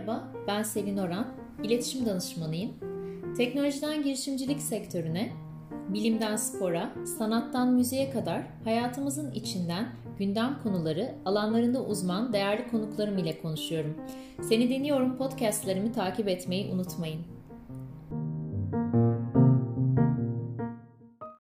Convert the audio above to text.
Merhaba, ben Selin Oran, iletişim danışmanıyım. Teknolojiden girişimcilik sektörüne, bilimden spora, sanattan müziğe kadar hayatımızın içinden gündem konuları, alanlarında uzman değerli konuklarım ile konuşuyorum. Seni Deniyorum podcastlerimi takip etmeyi unutmayın.